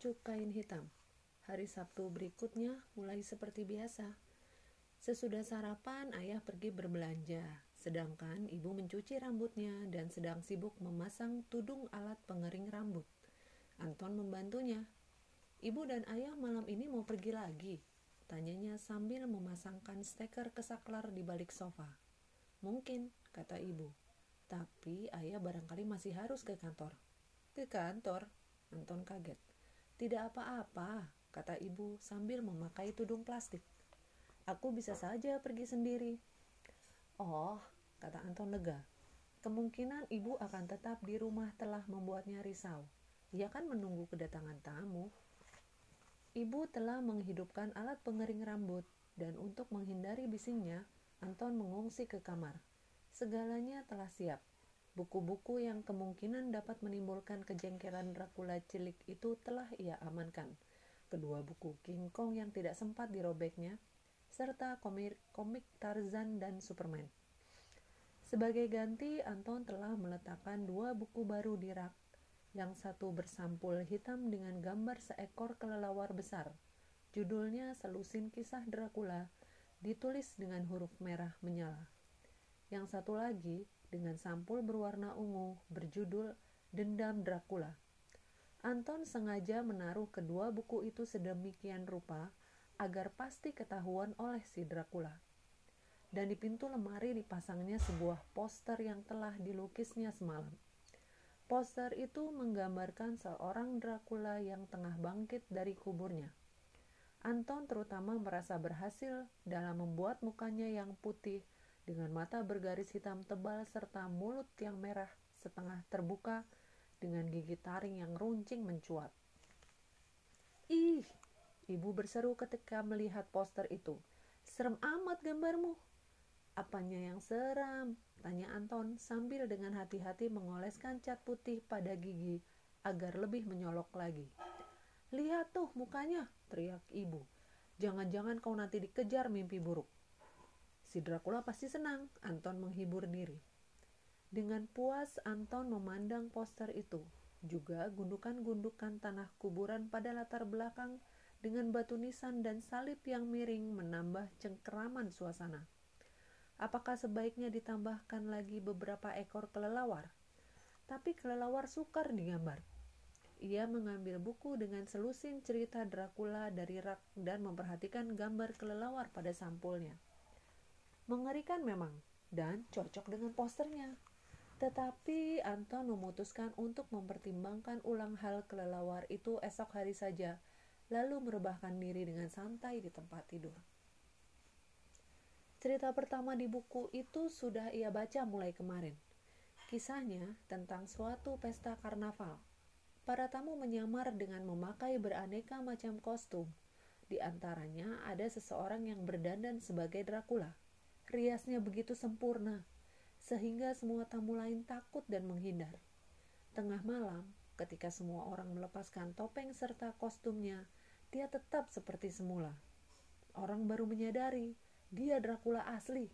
mengerucuk kain hitam. Hari Sabtu berikutnya mulai seperti biasa. Sesudah sarapan, ayah pergi berbelanja, sedangkan ibu mencuci rambutnya dan sedang sibuk memasang tudung alat pengering rambut. Anton membantunya. Ibu dan ayah malam ini mau pergi lagi, tanyanya sambil memasangkan steker ke saklar di balik sofa. Mungkin, kata ibu. Tapi ayah barangkali masih harus ke kantor. Ke kantor? Anton kaget. Tidak apa-apa, kata ibu sambil memakai tudung plastik. Aku bisa saja pergi sendiri. Oh, kata Anton lega. Kemungkinan ibu akan tetap di rumah telah membuatnya risau. Ia kan menunggu kedatangan tamu. Ibu telah menghidupkan alat pengering rambut dan untuk menghindari bisingnya, Anton mengungsi ke kamar. Segalanya telah siap. Buku-buku yang kemungkinan dapat menimbulkan kejengkelan Dracula cilik itu telah ia amankan kedua buku King Kong yang tidak sempat dirobeknya, serta komik, komik Tarzan dan Superman. Sebagai ganti, Anton telah meletakkan dua buku baru di rak, yang satu bersampul hitam dengan gambar seekor kelelawar besar. Judulnya Selusin Kisah Dracula, ditulis dengan huruf merah menyala. Yang satu lagi dengan sampul berwarna ungu berjudul Dendam Dracula. Anton sengaja menaruh kedua buku itu sedemikian rupa agar pasti ketahuan oleh si Dracula. Dan di pintu lemari dipasangnya sebuah poster yang telah dilukisnya semalam. Poster itu menggambarkan seorang Dracula yang tengah bangkit dari kuburnya. Anton terutama merasa berhasil dalam membuat mukanya yang putih dengan mata bergaris hitam tebal serta mulut yang merah setengah terbuka dengan gigi taring yang runcing mencuat. Ih, ibu berseru ketika melihat poster itu. Serem amat gambarmu. Apanya yang seram? Tanya Anton sambil dengan hati-hati mengoleskan cat putih pada gigi agar lebih menyolok lagi. Lihat tuh mukanya, teriak ibu. Jangan-jangan kau nanti dikejar mimpi buruk. Si Dracula pasti senang, Anton menghibur diri. Dengan puas Anton memandang poster itu, juga gundukan-gundukan tanah kuburan pada latar belakang dengan batu nisan dan salib yang miring menambah cengkeraman suasana. Apakah sebaiknya ditambahkan lagi beberapa ekor kelelawar? Tapi kelelawar sukar digambar. Ia mengambil buku dengan selusin cerita Dracula dari rak dan memperhatikan gambar kelelawar pada sampulnya. Mengerikan memang, dan cocok dengan posternya. Tetapi Anton memutuskan untuk mempertimbangkan ulang hal kelelawar itu esok hari saja, lalu merebahkan diri dengan santai di tempat tidur. Cerita pertama di buku itu sudah ia baca mulai kemarin. Kisahnya tentang suatu pesta karnaval. Para tamu menyamar dengan memakai beraneka macam kostum. Di antaranya ada seseorang yang berdandan sebagai Dracula. Riasnya begitu sempurna, sehingga semua tamu lain takut dan menghindar. Tengah malam, ketika semua orang melepaskan topeng serta kostumnya, dia tetap seperti semula. Orang baru menyadari dia Dracula asli.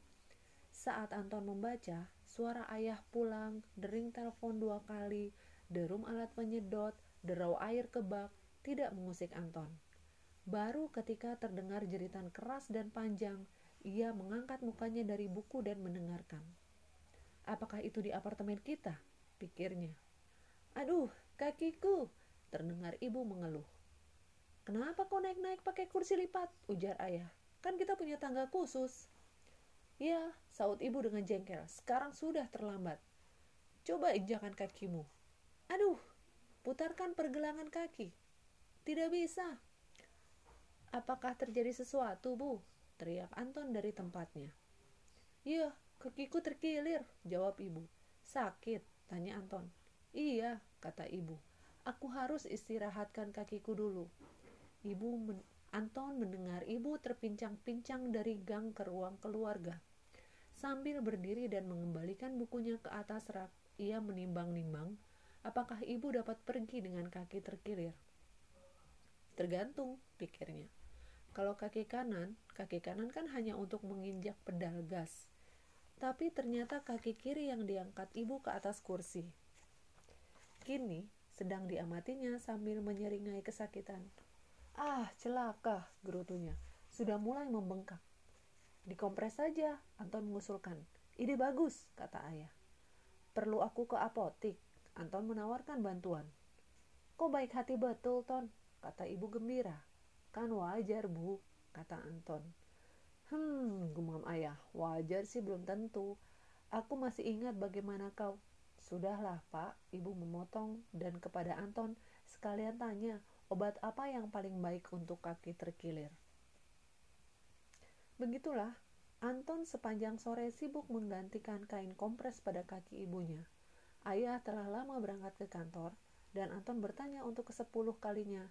Saat Anton membaca, suara ayah pulang, dering telepon dua kali, derum alat penyedot, derau air ke bak, tidak mengusik Anton. Baru ketika terdengar jeritan keras dan panjang, ia mengangkat mukanya dari buku dan mendengarkan. Apakah itu di apartemen kita? Pikirnya. Aduh, kakiku! Terdengar ibu mengeluh. Kenapa kau naik-naik pakai kursi lipat? Ujar ayah. Kan kita punya tangga khusus. Ya, saut ibu dengan jengkel. Sekarang sudah terlambat. Coba injakan kakimu. Aduh, putarkan pergelangan kaki. Tidak bisa. Apakah terjadi sesuatu, Bu? Teriak Anton dari tempatnya. Iya, Kakiku terkilir, jawab ibu. Sakit, tanya Anton. Iya, kata ibu. Aku harus istirahatkan kakiku dulu. Ibu men Anton mendengar ibu terpincang-pincang dari gang ke ruang keluarga. Sambil berdiri dan mengembalikan bukunya ke atas rak, ia menimbang-nimbang apakah ibu dapat pergi dengan kaki terkilir. Tergantung, pikirnya. Kalau kaki kanan, kaki kanan kan hanya untuk menginjak pedal gas tapi ternyata kaki kiri yang diangkat ibu ke atas kursi. Kini, sedang diamatinya sambil menyeringai kesakitan. Ah, celaka, gerutunya. Sudah mulai membengkak. Dikompres saja, Anton mengusulkan. Ide bagus, kata ayah. Perlu aku ke apotik? Anton menawarkan bantuan. Kok baik hati betul, Ton? Kata ibu gembira. Kan wajar, Bu, kata Anton. Hmm, gumam ayah. Wajar sih belum tentu. Aku masih ingat bagaimana kau. Sudahlah, Pak, ibu memotong dan kepada Anton sekalian tanya, obat apa yang paling baik untuk kaki terkilir. Begitulah, Anton sepanjang sore sibuk menggantikan kain kompres pada kaki ibunya. Ayah telah lama berangkat ke kantor, dan Anton bertanya untuk kesepuluh kalinya.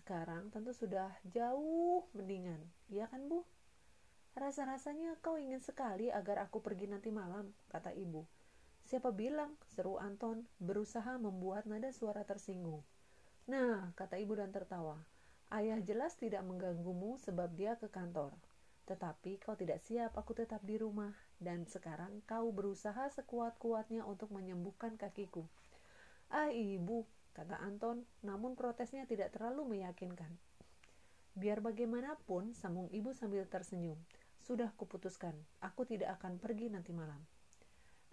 Sekarang tentu sudah jauh mendingan, iya kan bu? Rasa-rasanya kau ingin sekali agar aku pergi nanti malam, kata ibu. Siapa bilang? Seru Anton, berusaha membuat nada suara tersinggung. Nah, kata ibu dan tertawa. Ayah jelas tidak mengganggumu sebab dia ke kantor. Tetapi kau tidak siap, aku tetap di rumah. Dan sekarang kau berusaha sekuat-kuatnya untuk menyembuhkan kakiku. Ah ibu, kata Anton, namun protesnya tidak terlalu meyakinkan. Biar bagaimanapun, sambung ibu sambil tersenyum. Sudah kuputuskan, aku tidak akan pergi nanti malam.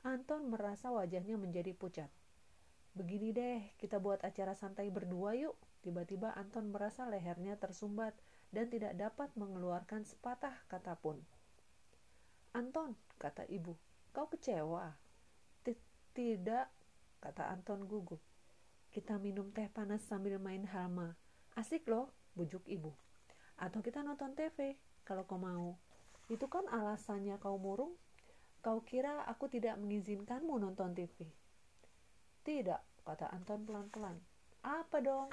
Anton merasa wajahnya menjadi pucat. Begini deh, kita buat acara santai berdua yuk. Tiba-tiba Anton merasa lehernya tersumbat dan tidak dapat mengeluarkan sepatah kata pun. Anton, kata ibu, kau kecewa? Tidak, kata Anton gugup. Kita minum teh panas sambil main halma. Asik loh, bujuk ibu. Atau kita nonton TV, kalau kau mau. Itu kan alasannya kau murung. Kau kira aku tidak mengizinkanmu nonton TV? Tidak, kata Anton pelan-pelan. Apa dong?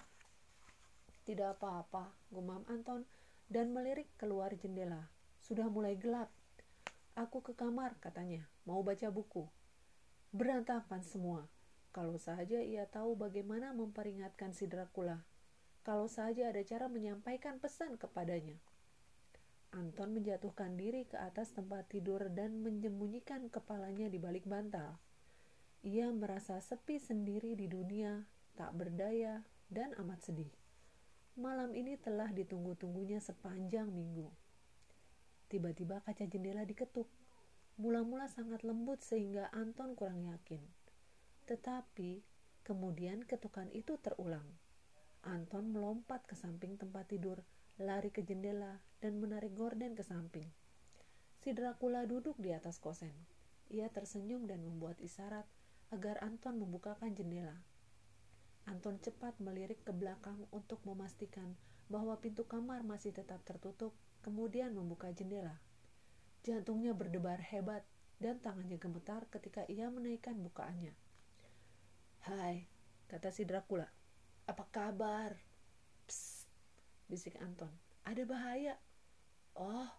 Tidak apa-apa, gumam Anton dan melirik keluar jendela. Sudah mulai gelap. Aku ke kamar, katanya, mau baca buku. Berantakan semua. Kalau saja ia tahu bagaimana memperingatkan si Dracula. Kalau saja ada cara menyampaikan pesan kepadanya. Anton menjatuhkan diri ke atas tempat tidur dan menyembunyikan kepalanya di balik bantal. Ia merasa sepi sendiri di dunia, tak berdaya, dan amat sedih. Malam ini telah ditunggu-tunggunya sepanjang minggu. Tiba-tiba kaca jendela diketuk. Mula-mula sangat lembut sehingga Anton kurang yakin. Tetapi kemudian ketukan itu terulang. Anton melompat ke samping tempat tidur, lari ke jendela, dan menarik gorden ke samping. Si Dracula duduk di atas kosen. Ia tersenyum dan membuat isyarat agar Anton membukakan jendela. Anton cepat melirik ke belakang untuk memastikan bahwa pintu kamar masih tetap tertutup, kemudian membuka jendela. Jantungnya berdebar hebat dan tangannya gemetar ketika ia menaikkan bukaannya. Hai, kata si Dracula. Apa kabar? Psst, bisik Anton. Ada bahaya. Oh,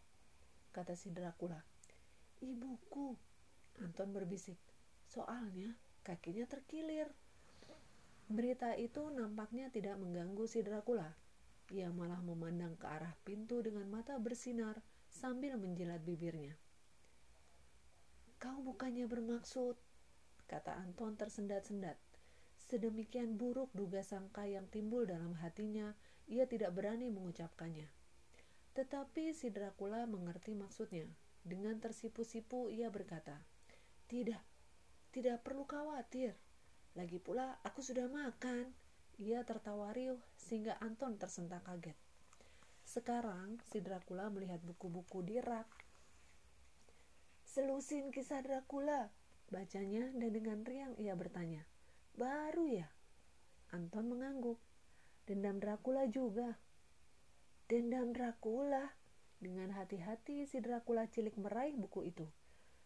kata si Dracula. Ibuku, Anton berbisik. Soalnya kakinya terkilir. Berita itu nampaknya tidak mengganggu si Dracula. Ia malah memandang ke arah pintu dengan mata bersinar sambil menjilat bibirnya. Kau bukannya bermaksud, kata Anton tersendat-sendat. Sedemikian buruk duga sangka yang timbul dalam hatinya, ia tidak berani mengucapkannya. Tetapi si Dracula mengerti maksudnya. Dengan tersipu-sipu ia berkata, Tidak, tidak perlu khawatir. Lagi pula aku sudah makan. Ia tertawa riuh sehingga Anton tersentak kaget. Sekarang si Dracula melihat buku-buku di rak. Selusin kisah Dracula, bacanya dan dengan riang ia bertanya. Baru ya? Anton mengangguk. Dendam Dracula juga. Dendam Dracula. Dengan hati-hati si Dracula cilik meraih buku itu.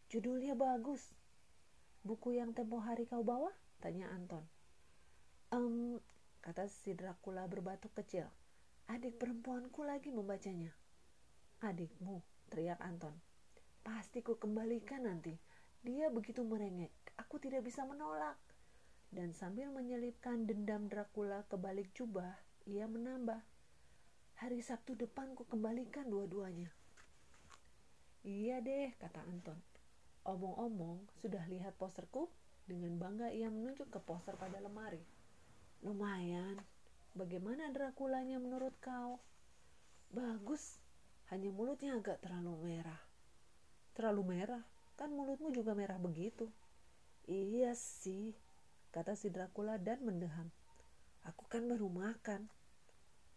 Judulnya bagus. Buku yang tempo hari kau bawa? Tanya Anton. Um, kata si Dracula berbatuk kecil. Adik perempuanku lagi membacanya. Adikmu, teriak Anton. Pasti ku kembalikan nanti. Dia begitu merengek, aku tidak bisa menolak. Dan sambil menyelipkan dendam Dracula ke balik jubah, ia menambah. Hari Sabtu depan ku kembalikan dua-duanya. Iya deh, kata Anton. Omong-omong, sudah lihat posterku? Dengan bangga ia menunjuk ke poster pada lemari. Lumayan. Bagaimana Drakulanya menurut kau? Bagus, hanya mulutnya agak terlalu merah. Terlalu merah? Kan mulutmu juga merah begitu. Iya sih, kata si Dracula dan mendeham. Aku kan baru makan.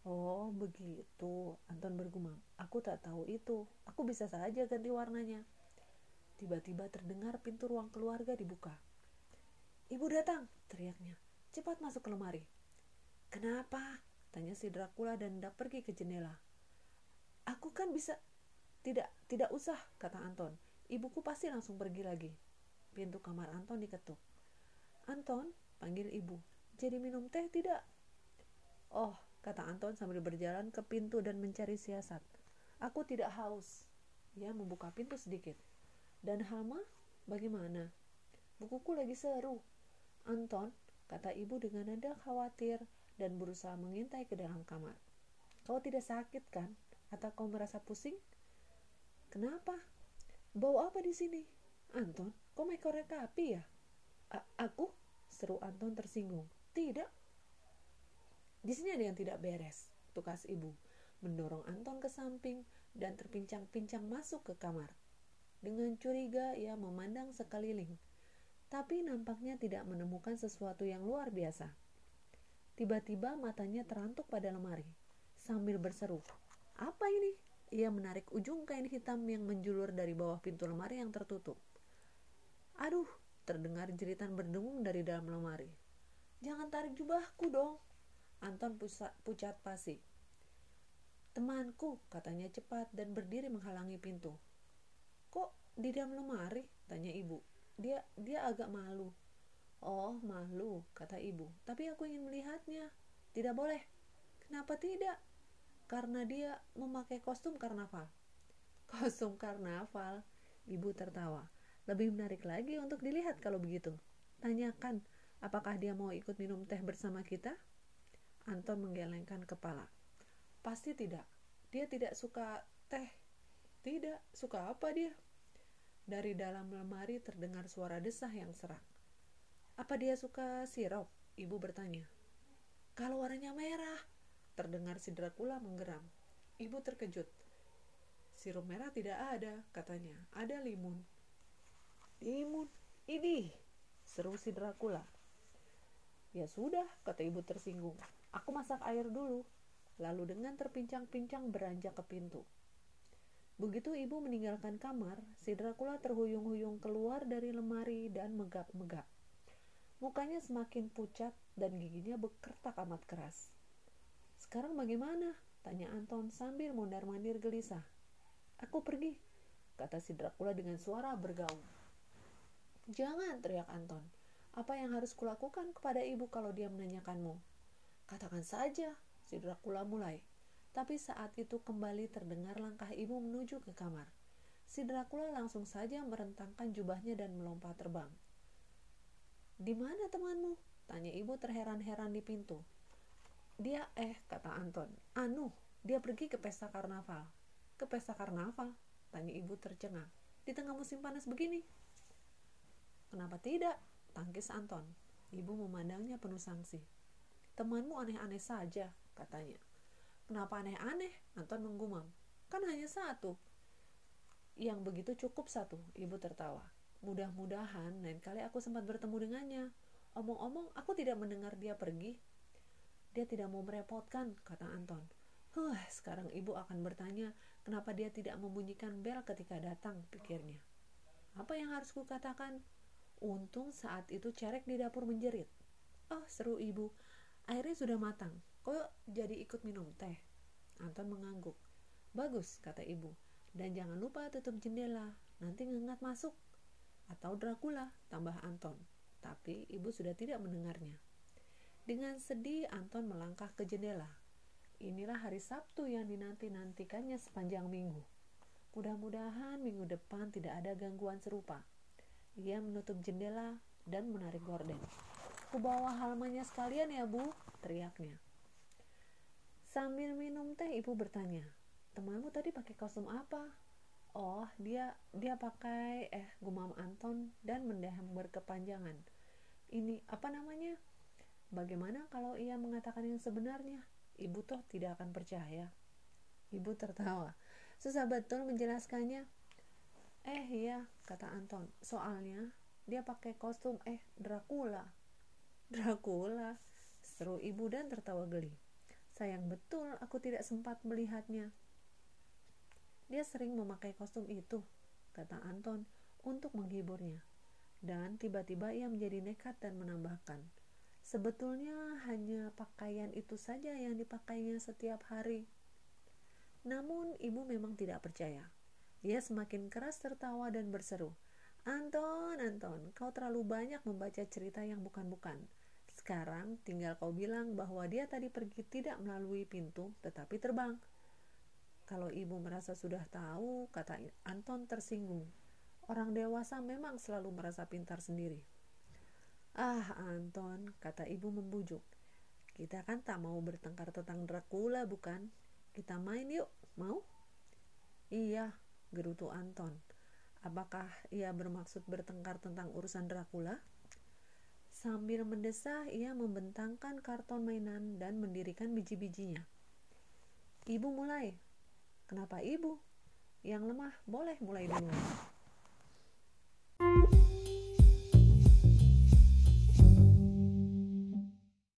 Oh, begitu. Anton bergumam. Aku tak tahu itu. Aku bisa saja ganti warnanya. Tiba-tiba terdengar pintu ruang keluarga dibuka. Ibu datang, teriaknya. Cepat masuk ke lemari. Kenapa? Tanya si Dracula dan hendak pergi ke jendela. Aku kan bisa... Tidak, tidak usah, kata Anton. Ibuku pasti langsung pergi lagi. Pintu kamar Anton diketuk. Anton, panggil ibu. Jadi minum teh tidak? Oh, kata Anton sambil berjalan ke pintu dan mencari siasat. Aku tidak haus. Ia membuka pintu sedikit. Dan Hama, bagaimana? Bukuku lagi seru. Anton, kata ibu dengan nada khawatir dan berusaha mengintai ke dalam kamar. Kau tidak sakit kan? Atau kau merasa pusing? Kenapa? Bau apa di sini? Anton, kau main korek api ya? Aku? Seru Anton tersinggung. Tidak. Di sini ada yang tidak beres, tukas ibu, mendorong Anton ke samping dan terpincang-pincang masuk ke kamar. Dengan curiga ia memandang sekeliling, tapi nampaknya tidak menemukan sesuatu yang luar biasa. Tiba-tiba matanya terantuk pada lemari, sambil berseru, Apa ini? Ia menarik ujung kain hitam yang menjulur dari bawah pintu lemari yang tertutup. Aduh, terdengar jeritan berdengung dari dalam lemari. Jangan tarik jubahku dong. Anton pucat pasi. Temanku, katanya cepat dan berdiri menghalangi pintu. Kok di dalam lemari? Tanya ibu. Dia dia agak malu. Oh, malu, kata ibu. Tapi aku ingin melihatnya. Tidak boleh. Kenapa tidak? Karena dia memakai kostum karnaval. Kostum karnaval? Ibu tertawa. Lebih menarik lagi untuk dilihat kalau begitu. Tanyakan, apakah dia mau ikut minum teh bersama kita? Anton menggelengkan kepala. Pasti tidak. Dia tidak suka teh. Tidak, suka apa dia? Dari dalam lemari terdengar suara desah yang serak. Apa dia suka sirup? Ibu bertanya. Kalau warnanya merah, terdengar si Dracula menggeram. Ibu terkejut. Sirup merah tidak ada, katanya. Ada limun. Limun? Ini, seru si Dracula. Ya sudah, kata ibu tersinggung. Aku masak air dulu. Lalu dengan terpincang-pincang beranjak ke pintu. Begitu ibu meninggalkan kamar, si Dracula terhuyung-huyung keluar dari lemari dan megap-megap. Mukanya semakin pucat dan giginya bekertak amat keras. Sekarang bagaimana? Tanya Anton sambil mondar-mandir gelisah. Aku pergi, kata si Dracula dengan suara bergaung. Jangan, teriak Anton. Apa yang harus kulakukan kepada ibu kalau dia menanyakanmu? Katakan saja, si Dracula mulai. Tapi saat itu kembali terdengar langkah ibu menuju ke kamar. Si Dracula langsung saja merentangkan jubahnya dan melompat terbang. Di mana temanmu? Tanya ibu terheran-heran di pintu. Dia eh, kata Anton. Anu, dia pergi ke pesta karnaval. Ke pesta karnaval? Tanya ibu tercengang. Di tengah musim panas begini. Kenapa tidak? Tangkis Anton. Ibu memandangnya penuh sangsi. Temanmu aneh-aneh saja, katanya. Kenapa aneh-aneh? Anton menggumam. Kan hanya satu. Yang begitu cukup satu, ibu tertawa. Mudah-mudahan lain kali aku sempat bertemu dengannya. Omong-omong, aku tidak mendengar dia pergi. Dia tidak mau merepotkan, kata Anton. Huh, sekarang ibu akan bertanya kenapa dia tidak membunyikan bel ketika datang, pikirnya. Apa yang harus kukatakan? Untung saat itu cerek di dapur menjerit. Oh, seru ibu. Airnya sudah matang. Kok jadi ikut minum teh? Anton mengangguk. Bagus, kata ibu. Dan jangan lupa tutup jendela. Nanti ngengat masuk atau Dracula, tambah Anton. Tapi ibu sudah tidak mendengarnya. Dengan sedih, Anton melangkah ke jendela. Inilah hari Sabtu yang dinanti-nantikannya sepanjang minggu. Mudah-mudahan minggu depan tidak ada gangguan serupa. Ia menutup jendela dan menarik gorden. Kubawa halamannya sekalian ya bu, teriaknya. Sambil minum teh, ibu bertanya, temanmu tadi pakai kostum apa? oh dia dia pakai eh gumam Anton dan mendaham berkepanjangan ini apa namanya Bagaimana kalau ia mengatakan yang sebenarnya? Ibu toh tidak akan percaya. Ibu tertawa. Susah betul menjelaskannya. Eh iya, kata Anton. Soalnya dia pakai kostum eh Dracula. Dracula, seru ibu dan tertawa geli. Sayang betul aku tidak sempat melihatnya. Dia sering memakai kostum itu, kata Anton untuk menghiburnya. Dan tiba-tiba ia menjadi nekat dan menambahkan, sebetulnya hanya pakaian itu saja yang dipakainya setiap hari. Namun ibu memang tidak percaya. Dia semakin keras tertawa dan berseru, Anton, Anton, kau terlalu banyak membaca cerita yang bukan-bukan. Sekarang tinggal kau bilang bahwa dia tadi pergi tidak melalui pintu tetapi terbang. Kalau ibu merasa sudah tahu, kata Anton tersinggung. Orang dewasa memang selalu merasa pintar sendiri. Ah, Anton, kata ibu membujuk. Kita kan tak mau bertengkar tentang Dracula, bukan? Kita main yuk, mau? Iya, gerutu Anton. Apakah ia bermaksud bertengkar tentang urusan Dracula? Sambil mendesah, ia membentangkan karton mainan dan mendirikan biji-bijinya. Ibu mulai. Kenapa ibu? Yang lemah boleh mulai dulu.